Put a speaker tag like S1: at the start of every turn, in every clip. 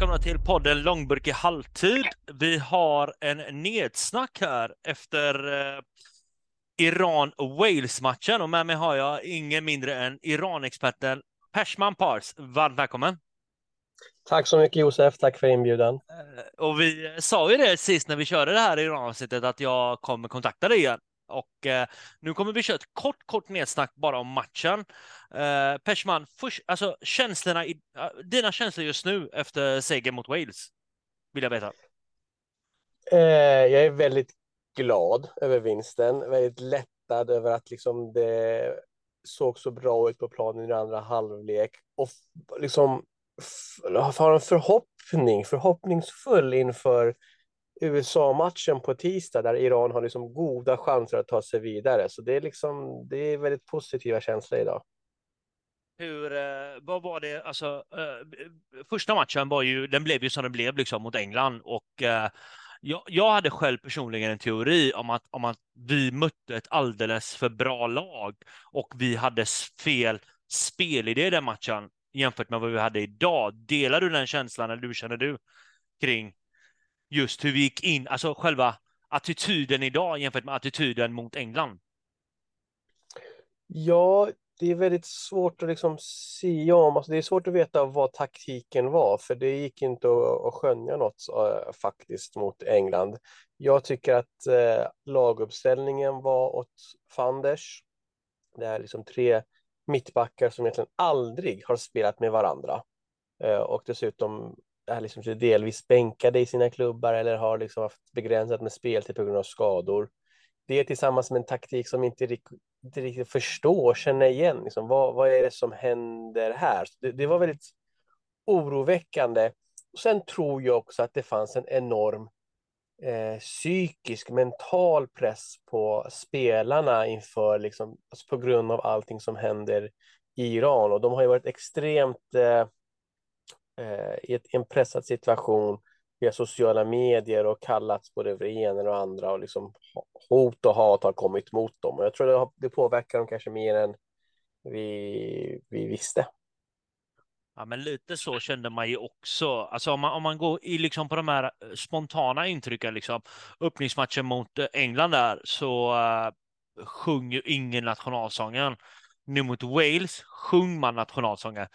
S1: Välkomna till podden Långburk i halvtid. Vi har en nedsnack här efter eh, Iran-Wales-matchen och med mig har jag ingen mindre än Iran-experten Persman Pars. Varmt välkommen!
S2: Tack så mycket Josef, tack för inbjudan.
S1: Eh, och vi sa ju det sist när vi körde det här Iran-avsnittet att jag kommer kontakta dig igen. Och eh, nu kommer vi köra ett kort, kort nedsnack bara om matchen. Eh, Persman, först, alltså känslorna, i, eh, dina känslor just nu efter segern mot Wales, vill jag veta.
S2: Eh, jag är väldigt glad över vinsten, väldigt lättad över att liksom det såg så bra ut på planen i den andra halvlek och liksom har en förhoppning, förhoppningsfull inför USA-matchen på tisdag där Iran har liksom goda chanser att ta sig vidare. Så det är liksom, det är väldigt positiva känslor idag.
S1: Hur, eh, vad var det, alltså, eh, första matchen var ju, den blev ju som den blev liksom mot England och eh, jag, jag hade själv personligen en teori om att, om att vi mötte ett alldeles för bra lag och vi hade fel spelidé i den matchen jämfört med vad vi hade idag. Delar du den känslan, eller hur känner du kring just hur vi gick in, alltså själva attityden idag jämfört med attityden mot England?
S2: Ja, det är väldigt svårt att liksom se om, alltså det är svårt att veta vad taktiken var, för det gick inte att, att skönja något eh, faktiskt mot England. Jag tycker att eh, laguppställningen var åt fanders. Det är liksom tre mittbackar som egentligen aldrig har spelat med varandra. Eh, och dessutom är liksom delvis bänkade i sina klubbar eller har liksom haft begränsat med speltid på grund av skador. Det tillsammans med en taktik som inte, inte riktigt förstår, känner igen. Liksom, vad, vad är det som händer här? Det, det, var väldigt oroväckande. Och sen tror jag också att det fanns en enorm eh, psykisk, mental press på spelarna inför, liksom, alltså på grund av allting som händer i Iran. Och de har ju varit extremt eh, eh, i, ett, en pressad situation via sociala medier och kallats både för det ena och andra och liksom hot och hat har kommit mot dem. Och jag tror det, har, det påverkar dem kanske mer än vi, vi visste.
S1: Ja, men lite så kände man ju också. Alltså om man, om man går i liksom på de här eh, spontana intrycken, liksom öppningsmatchen mot eh, England där, så uh, sjunger ju ingen nationalsången. Nu mot Wales sjöng man nationalsången.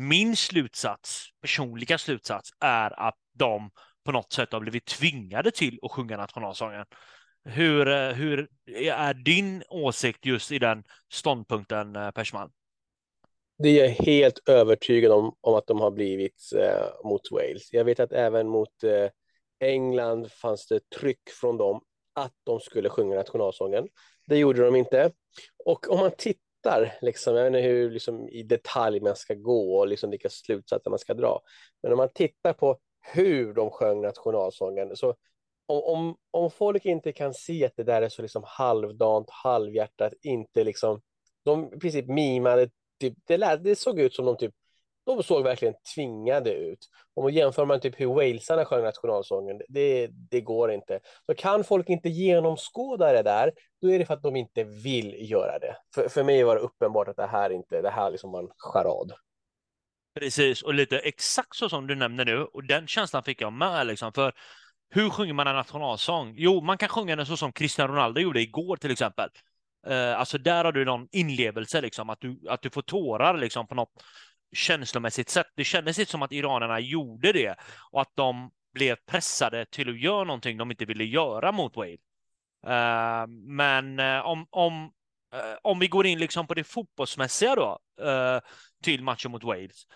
S1: Min slutsats, personliga slutsats, är att de på något sätt har blivit tvingade till att sjunga nationalsången. Hur, eh, hur är din åsikt just i den ståndpunkten, eh, Persman?
S2: Det är jag helt övertygad om, om att de har blivit eh, mot Wales. Jag vet att även mot eh, England fanns det tryck från dem att de skulle sjunga nationalsången. Det gjorde de inte. Och om man tittar fattar, liksom, jag vet inte hur liksom, i detalj man ska gå och liksom, vilka slutsatser man ska dra. Men om man tittar på hur de sjöng nationalsången, så om, om, om folk inte kan se att det där är så liksom halvdant, halvhjärtat, inte liksom, de i princip mimade, typ, det, lät, det såg ut som de typ de såg verkligen tvingade ut. Om jämför man typ hur walesarna sjöng nationalsången, det, det går inte. Så kan folk inte genomskåda det där, då är det för att de inte vill göra det. För, för mig var det uppenbart att det här inte, det här liksom var en charad.
S1: Precis, och lite exakt så som du nämner nu, och den känslan fick jag med liksom, för hur sjunger man en nationalsång? Jo, man kan sjunga den så som Cristiano Ronaldo gjorde igår till exempel. Eh, alltså där har du någon inlevelse, liksom, att du, att du får tårar liksom, på något känslomässigt sätt. Det kändes inte som att iranerna gjorde det och att de blev pressade till att göra någonting de inte ville göra mot Wade. Uh, men uh, om, om, uh, om vi går in liksom på det fotbollsmässiga då, till matchen mot Wales.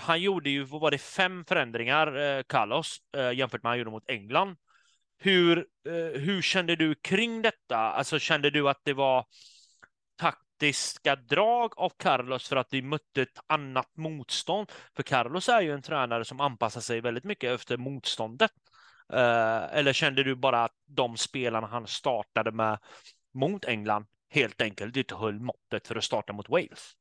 S1: han gjorde ju, vad var det, fem förändringar, Carlos, jämfört med han gjorde mot England. Hur, hur kände du kring detta? Alltså kände du att det var taktiska drag av Carlos för att vi mötte ett annat motstånd. För Carlos är ju en tränare som anpassar sig väldigt mycket efter motståndet. Eh, eller kände du bara att de spelarna han startade med mot England helt enkelt inte höll måttet för att starta mot Wales?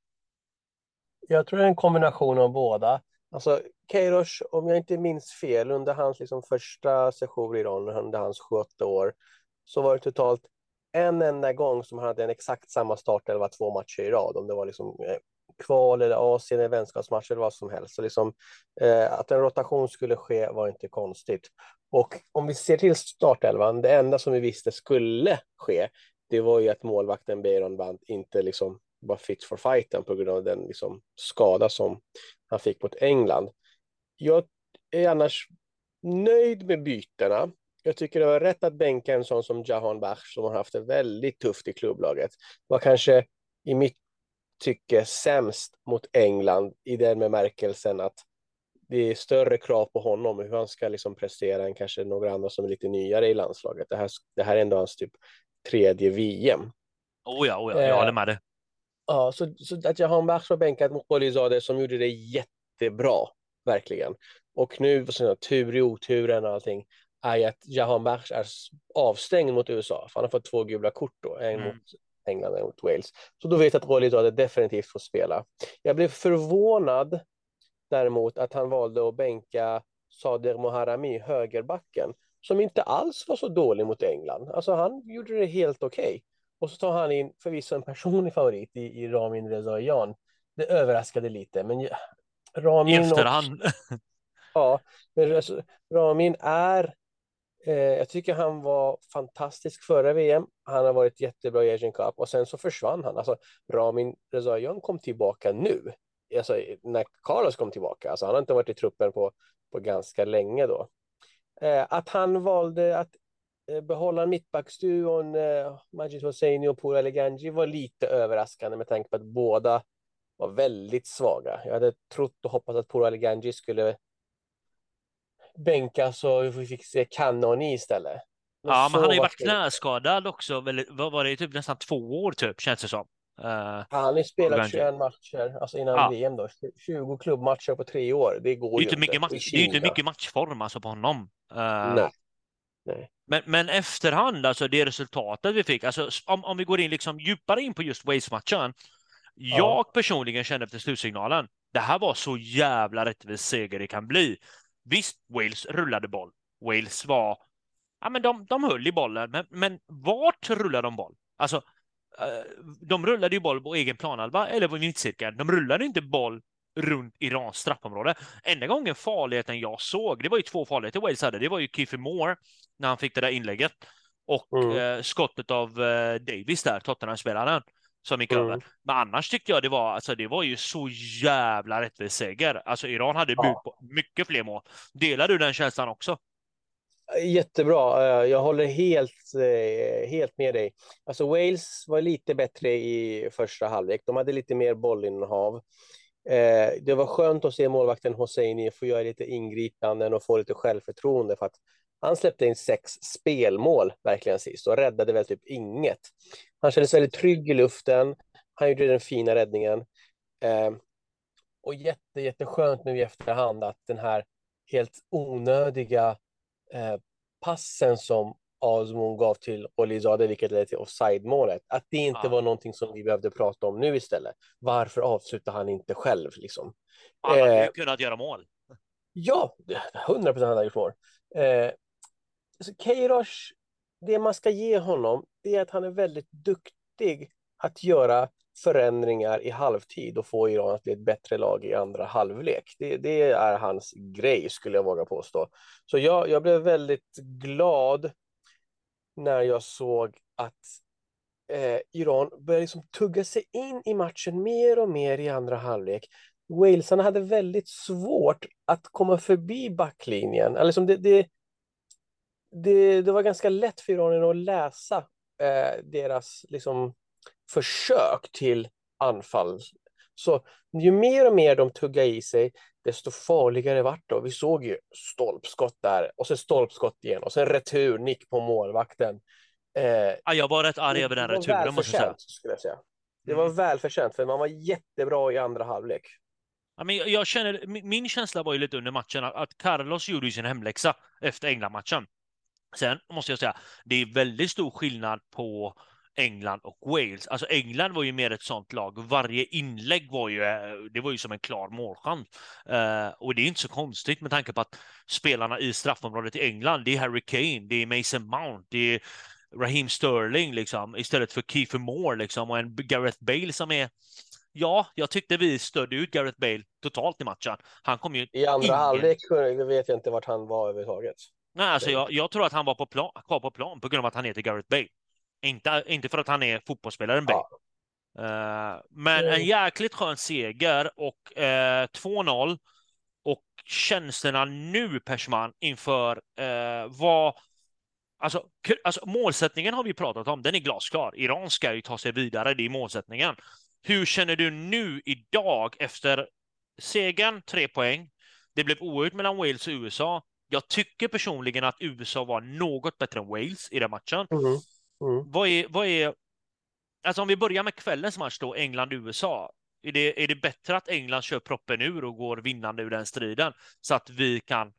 S2: Jag tror det är en kombination av båda. Alltså Keiros, om jag inte minns fel, under hans liksom, första session i Iran, under hans 28 år, så var det totalt en enda gång som han hade en exakt samma startelva två matcher i rad, om det var liksom eh, kval eller Asien eller vänskapsmatch eller vad som helst. Så liksom, eh, att en rotation skulle ske var inte konstigt. Och om vi ser till startelvan, det enda som vi visste skulle ske, det var ju att målvakten Beiron Band inte liksom var fit for fighten på grund av den liksom skada som han fick mot England. Jag är annars nöjd med bytena. Jag tycker det var rätt att bänka en sån som Jahan Bach som har haft det väldigt tufft i klubblaget. Var kanske i mitt tycke sämst mot England i den bemärkelsen att det är större krav på honom hur han ska liksom prestera än kanske några andra som är lite nyare i landslaget. Det här, det här är ändå hans typ tredje VM.
S1: Oh ja, oh ja jag håller med dig.
S2: Ja, så, så att Jahan Bach var bänkad mot Bolizade som gjorde det jättebra, verkligen. Och nu, så, tur i oturen och allting, är att Jahan Bach är avstängd mot USA, för han har fått två gula kort då, en mm. mot England och en mot Wales. Så då vet jag att Bolizade definitivt får spela. Jag blev förvånad däremot att han valde att bänka Sader Moharami, högerbacken, som inte alls var så dålig mot England. Alltså han gjorde det helt okej. Okay. Och så tar han in förvisso en personlig favorit i, i Ramin Rezaian. Det överraskade lite, men
S1: Ramin... I efterhand. Och,
S2: ja, men alltså, Ramin är... Eh, jag tycker han var fantastisk förra VM. Han har varit jättebra i Asian Cup och sen så försvann han. Alltså, Ramin Rezaian kom tillbaka nu. Alltså, när Carlos kom tillbaka. Alltså, han har inte varit i truppen på, på ganska länge då. Eh, att han valde att Eh, behålla mittbacksduon eh, Majid Hosseini och Pura Eleganji, var lite överraskande med tanke på att båda var väldigt svaga. Jag hade trott och hoppats att Pura Eleganji skulle bänkas och vi fick se Kanoni istället.
S1: Men ja, men han har ju varit knäskadad också. Vad var det typ nästan två år typ känns det som. Uh,
S2: han har spelat 21 matcher, alltså innan ja. VM då. 20 klubbmatcher på tre år. Det går
S1: det
S2: ju inte.
S1: Mycket match, det är ju inte mycket matchform alltså på honom.
S2: Uh, Nej.
S1: Men, men efterhand, alltså det resultatet vi fick, alltså om, om vi går in liksom djupare in på just Wales-matchen. Ja. Jag personligen kände efter slutsignalen, det här var så jävla rättvis seger det kan bli. Visst, Wales rullade boll. Wales var, ja men de, de höll i bollen, men, men vart rullade de boll? Alltså, eh, de rullade ju boll på egen planhalva eller på mittcirkeln. De rullade inte boll runt Irans straffområde. Enda gången farligheten jag såg, det var ju två farligheter Wales hade. Det var ju Kiefer Moore när han fick det där inlägget och mm. eh, skottet av eh, Davis där, Tottenham-spelaren som gick mm. över. Men annars tyckte jag det var, alltså det var ju så jävla rättvis seger. Alltså Iran hade ja. på mycket fler mål. Delar du den känslan också?
S2: Jättebra. Eh, jag håller helt, eh, helt med dig. Alltså Wales var lite bättre i första halvlek. De hade lite mer bollinnehav. Eh, det var skönt att se målvakten Hosseini få göra lite ingripanden och få lite självförtroende för att han släppte in sex spelmål verkligen sist och räddade väl typ inget. Han kändes väldigt trygg i luften. Han gjorde den fina räddningen. Eh, och jätte, jätteskönt nu i efterhand att den här helt onödiga eh, passen som Azmoun gav till Olizade, vilket ledde till offside-målet. Att det inte ja. var någonting som vi behövde prata om nu istället. Varför avslutar han inte själv? Liksom?
S1: Han hade eh, kunnat göra mål.
S2: Ja, 100 procent hade gjort mål. Eh, alltså Keirosh, det man ska ge honom, det är att han är väldigt duktig att göra förändringar i halvtid och få Iran att bli ett bättre lag i andra halvlek. Det, det är hans grej, skulle jag våga påstå. Så jag, jag blev väldigt glad när jag såg att eh, Iran började liksom tugga sig in i matchen mer och mer i andra halvlek. Walesarna hade väldigt svårt att komma förbi backlinjen. Alltså det, det, det, det var ganska lätt för Iran att läsa eh, deras liksom, försök till anfall. Så ju mer och mer de tuggade i sig, desto farligare vart det. Vi såg ju stolpskott där och sen stolpskott igen och sen retur, nick på målvakten.
S1: Eh, ja, jag var rätt arg över den returen måste jag säga.
S2: Skulle jag säga. Det var mm. välförtjänt för man var jättebra i andra halvlek.
S1: Ja, men jag känner, min känsla var ju lite under matchen att Carlos gjorde sin hemläxa efter England-matchen. Sen måste jag säga, det är väldigt stor skillnad på England och Wales. Alltså England var ju mer ett sånt lag. Varje inlägg var ju, eh, det var ju som en klar målchans. Uh, och det är inte så konstigt med tanke på att spelarna i straffområdet i England, det är Harry Kane, det är Mason Mount, det är Raheem Sterling liksom, istället för Kiefer Moore liksom och en Gareth Bale som är ja, jag tyckte vi stödde ut Gareth Bale totalt i matchen. Han kom ju
S2: I andra
S1: ingen...
S2: halvlek vet jag inte vart han var överhuvudtaget.
S1: Nej, alltså jag, jag tror att han var på plan, kvar på plan på grund av att han heter Gareth Bale. Inte, inte för att han är fotbollsspelaren Bale. Ja. Uh, men en jäkligt skön seger och uh, eh, 2-0. Och känslorna nu, Persman, inför uh, vad... Alltså, alltså, målsättningen har vi pratat om, den är glasklar. Iran ska ju ta sig vidare, det är målsättningen. Hur känner du nu idag efter segern, tre poäng? Det blev oerhört mellan Wales och USA. Jag tycker personligen att USA var något bättre än Wales i den matchen. Mm. Mm. Vad, är, vad är... Alltså om vi börjar med kvällens match då, England-USA. Är det, är det bättre att England kör proppen ur och går vinnande ur den striden så att vi kan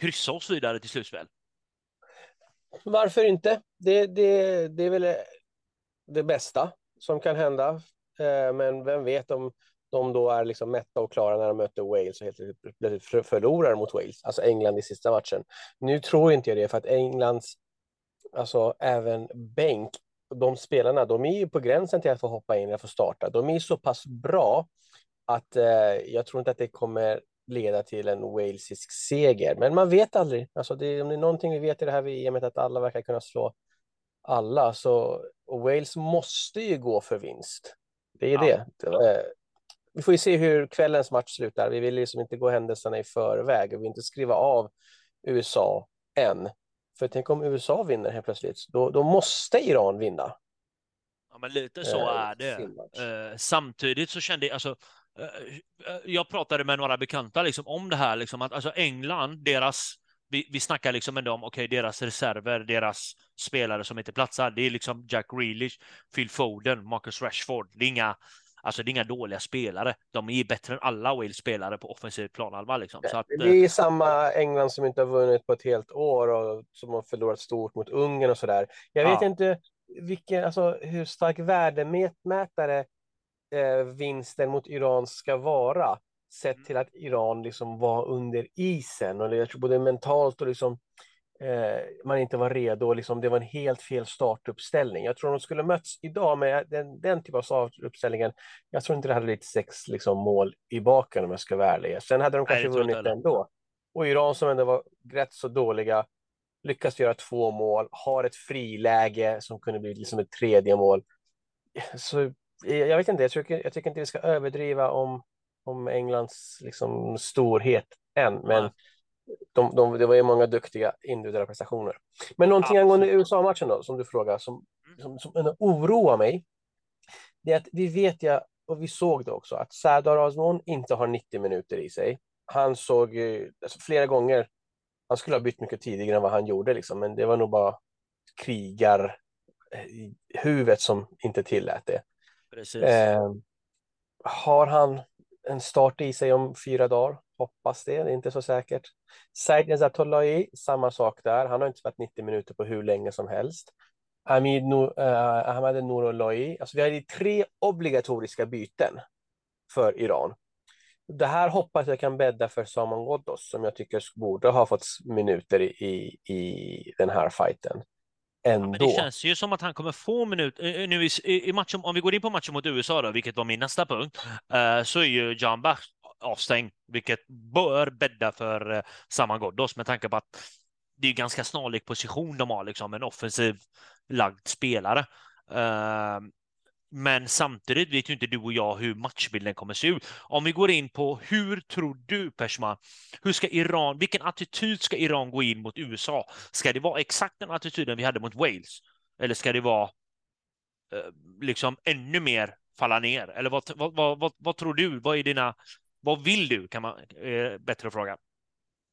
S1: kryssa oss vidare till slutspel?
S2: Varför inte? Det, det, det är väl det bästa som kan hända. Eh, men vem vet om de då är liksom mätta och klara när de möter Wales och helt plötsligt förlorar mot Wales, alltså England i sista matchen. Nu tror inte jag det, för att Englands, alltså även bänk, de spelarna, de är ju på gränsen till att få hoppa in eller få starta. De är så pass bra att eh, jag tror inte att det kommer leda till en walesisk seger. Men man vet aldrig. Alltså det, om det är någonting vi vet i det här VMet att alla verkar kunna slå alla, så Wales måste ju gå för vinst. Det är ja. det. Vi får ju se hur kvällens match slutar. Vi vill liksom inte gå händelserna i förväg. Vi vill inte skriva av USA än. För tänk om USA vinner helt plötsligt, då, då måste Iran vinna.
S1: Ja, men lite så eh, är det. Eh, samtidigt så kände jag, alltså, eh, eh, jag pratade med några bekanta liksom, om det här, liksom, att alltså England, deras, vi, vi snackar liksom med dem, okej, okay, deras reserver, deras spelare som inte platsar, det är liksom Jack Grealish, Phil Foden, Marcus Rashford, det är inga, Alltså det är inga dåliga spelare. De är bättre än alla Wales spelare på offensiv planhalva. Liksom. Så att,
S2: det är samma England som inte har vunnit på ett helt år och som har förlorat stort mot Ungern och sådär. Jag vet ja. inte vilken, alltså, hur stark värdemätare eh, vinsten mot Iran ska vara. Sett mm. till att Iran liksom var under isen och jag tror både mentalt och liksom eh, man inte var redo. Liksom, det var en helt fel startuppställning. Jag tror de skulle mötts idag med den, den typen av startuppställningen. Jag tror inte det hade blivit sex liksom, mål i baken om jag ska vara ärlig. Sen hade de kanske Nej, vunnit ändå. Och Iran som ändå var rätt så dåliga lyckas göra två mål, har ett friläge som kunde bli liksom ett tredje mål. Så jag vet inte, jag tycker, jag tycker inte vi ska överdriva om, om Englands liksom, storhet än, men de, de, det var ju många duktiga individuella prestationer. Men någonting Absolut. angående USA-matchen då, som du frågar, som, som, som oroar mig, det är att vi vet ja, och vi såg det också, att Sardar Azmoun inte har 90 minuter i sig. Han såg alltså, flera gånger, han skulle ha bytt mycket tidigare än vad han gjorde, liksom, men det var nog bara krigar huvudet som inte tillät det. Eh, har han en start i sig om fyra dagar? Hoppas det, det är inte så säkert. Said Nezatollahi, samma sak där. Han har inte spelat 90 minuter på hur länge som helst. Ahmed Nur, uh, Ahmad Nourollahi. Alltså vi har tre obligatoriska byten för Iran. Det här hoppas jag kan bädda för Saman Ghoddos som jag tycker borde ha fått minuter i, i den här fighten. Ändå.
S1: Ja, det känns ju som att han kommer få minuter. Eh, nu i, i matchen, om vi går in på matchen mot USA, då, vilket var min nästa punkt, uh, så är ju Jan Bach avstängd, vilket bör bädda för eh, Saman Ghoddos med tanke på att det är ganska snarlik position de har, liksom en offensiv lagd spelare. Uh, men samtidigt vet ju inte du och jag hur matchbilden kommer se ut. Om vi går in på hur tror du Peshma? hur ska Iran, vilken attityd ska Iran gå in mot USA? Ska det vara exakt den attityden vi hade mot Wales? Eller ska det vara eh, liksom ännu mer falla ner? Eller vad, vad, vad, vad, tror du? Vad är dina vad vill du? Kan man eh, bättre fråga.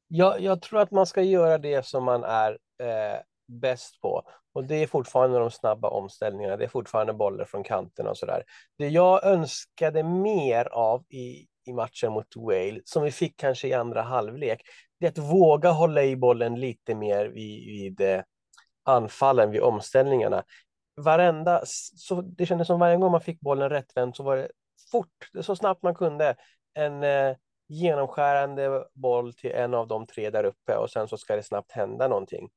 S2: Jag, jag tror att man ska göra det som man är eh, bäst på. Och det är fortfarande de snabba omställningarna. Det är fortfarande bollar från kanterna och så där. Det jag önskade mer av i, i matchen mot Wales, som vi fick kanske i andra halvlek, det är att våga hålla i bollen lite mer vid, vid eh, anfallen, vid omställningarna. Varenda, så det kändes som varje gång man fick bollen rättvänd så var det fort, så snabbt man kunde en eh, genomskärande boll till en av de tre där uppe och sen så ska det snabbt hända någonting.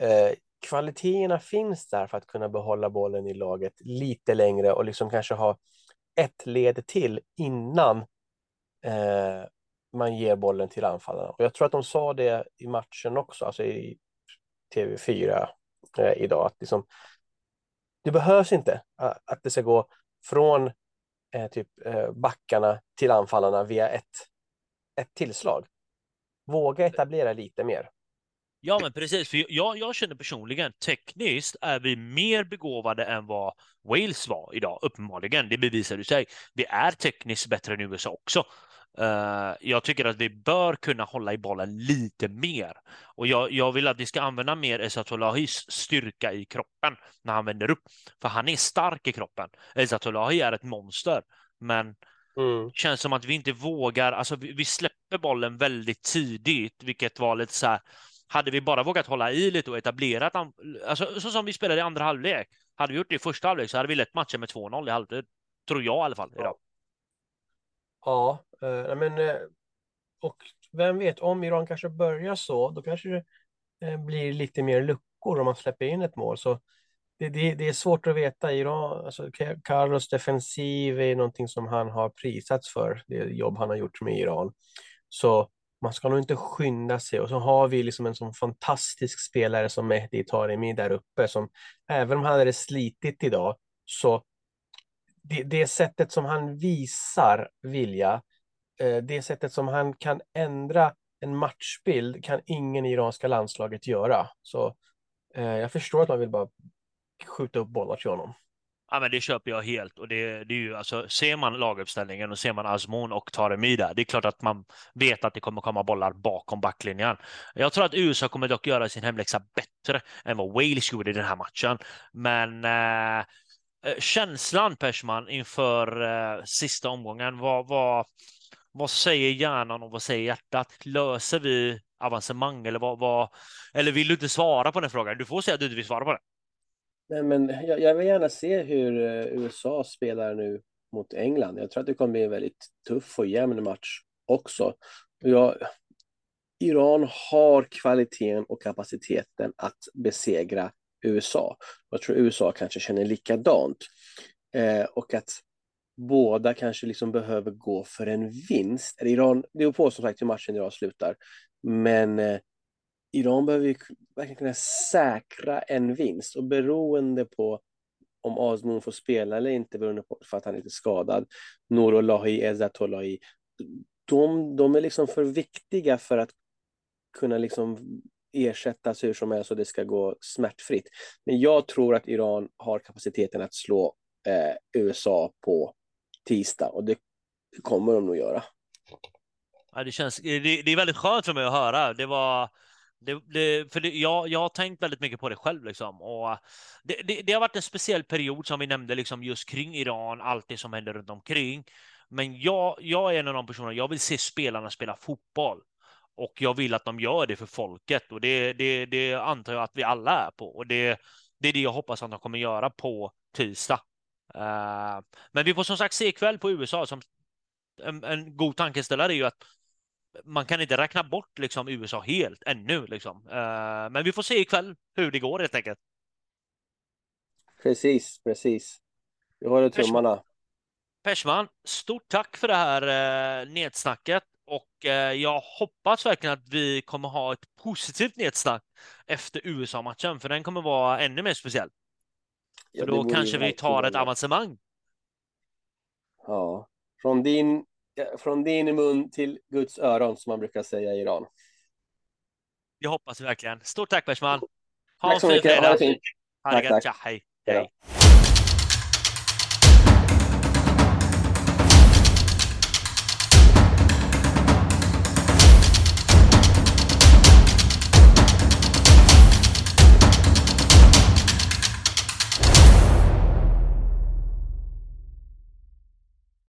S2: Eh, kvaliteterna finns där för att kunna behålla bollen i laget lite längre och liksom kanske ha ett led till innan eh, man ger bollen till anfallarna. Och jag tror att de sa det i matchen också, alltså i TV4 eh, idag, att liksom, det behövs inte att det ska gå från eh, typ eh, backarna till anfallarna via ett, ett tillslag. Våga etablera lite mer.
S1: Ja, men precis. För jag, jag känner personligen, tekniskt är vi mer begåvade än vad Wales var idag, uppenbarligen. Det bevisar du sig. Vi är tekniskt bättre än USA också. Uh, jag tycker att vi bör kunna hålla i bollen lite mer. Och jag, jag vill att vi ska använda mer Esatolahis styrka i kroppen när han vänder upp. För han är stark i kroppen. Esatolahi är ett monster. Men mm. känns som att vi inte vågar, alltså vi, vi släpper bollen väldigt tidigt, vilket var lite så här, hade vi bara vågat hålla i lite och etablerat, alltså så som vi spelade i andra halvlek, hade vi gjort det i första halvlek så hade vi lett matchen med 2-0 i halvtid. Tror jag i alla fall idag.
S2: Ja, eh, men eh, och vem vet, om Iran kanske börjar så, då kanske det eh, blir lite mer luckor om man släpper in ett mål. Så det, det, det är svårt att veta. Iran, alltså Carlos defensiv är någonting som han har prisats för, det jobb han har gjort med Iran. Så man ska nog inte skynda sig. Och så har vi liksom en sån fantastisk spelare som Mehdi Taremi där uppe, som även om han hade slitit idag, så det, det sättet som han visar vilja, eh, det sättet som han kan ändra en matchbild kan ingen i iranska landslaget göra. Så eh, jag förstår att man vill bara skjuta upp bollar till honom.
S1: Ja, men det köper jag helt. Och det, det är ju, alltså, ser man laguppställningen och ser man Azmoun och Taremi där, det är klart att man vet att det kommer komma bollar bakom backlinjen. Jag tror att USA kommer dock göra sin hemläxa bättre än vad Wales gjorde i den här matchen. Men eh Eh, känslan, Persman, inför eh, sista omgången, vad, vad, vad säger hjärnan och vad säger hjärtat? Löser vi avancemang eller vad, vad, eller vill du inte svara på den frågan? Du får säga att du inte vill svara på den.
S2: Nej, men jag, jag vill gärna se hur eh, USA spelar nu mot England. Jag tror att det kommer bli en väldigt tuff och jämn match också. Jag, Iran har kvaliteten och kapaciteten att besegra USA. Jag tror USA kanske känner likadant. Eh, och att båda kanske liksom behöver gå för en vinst. Iran, det är på som sagt hur matchen idag slutar. Men eh, Iran behöver ju verkligen kunna säkra en vinst och beroende på om Azmoun får spela eller inte beroende på för att han är lite skadad. Norolahi, Ezzatullahi. De, de är liksom för viktiga för att kunna liksom ersättas hur som helst och det ska gå smärtfritt. Men jag tror att Iran har kapaciteten att slå eh, USA på tisdag och det kommer de nog göra.
S1: Ja, det, känns, det, det är väldigt skönt för mig att höra. Det var det, det, för det, jag, jag har tänkt väldigt mycket på det själv. Liksom. Och det, det, det, har varit en speciell period som vi nämnde liksom, just kring Iran, allt det som händer runt omkring. Men jag, jag är en av de personerna, jag vill se spelarna spela fotboll. Och jag vill att de gör det för folket och det, det, det antar jag att vi alla är på. Och det, det är det jag hoppas att de kommer göra på tisdag. Uh, men vi får som sagt se ikväll på USA. Som en, en god tankeställare är ju att man kan inte räkna bort liksom USA helt ännu. Liksom. Uh, men vi får se ikväll hur det går helt enkelt.
S2: Precis, precis. Vi håller tummarna.
S1: Persman, stort tack för det här uh, nedsnacket och uh, jag hoppas verkligen att vi kommer ha ett positivt nedsnack efter USA-matchen, för den kommer vara ännu mer speciell. Ja, då kanske vi tar ett avancemang.
S2: Ja, från din från din mun till Guds öron som man brukar säga i Iran.
S1: Jag hoppas verkligen. Stort tack Persman.
S2: Ha tack så mycket. Ha det fint.
S1: Det gött. Ja, hej. hej.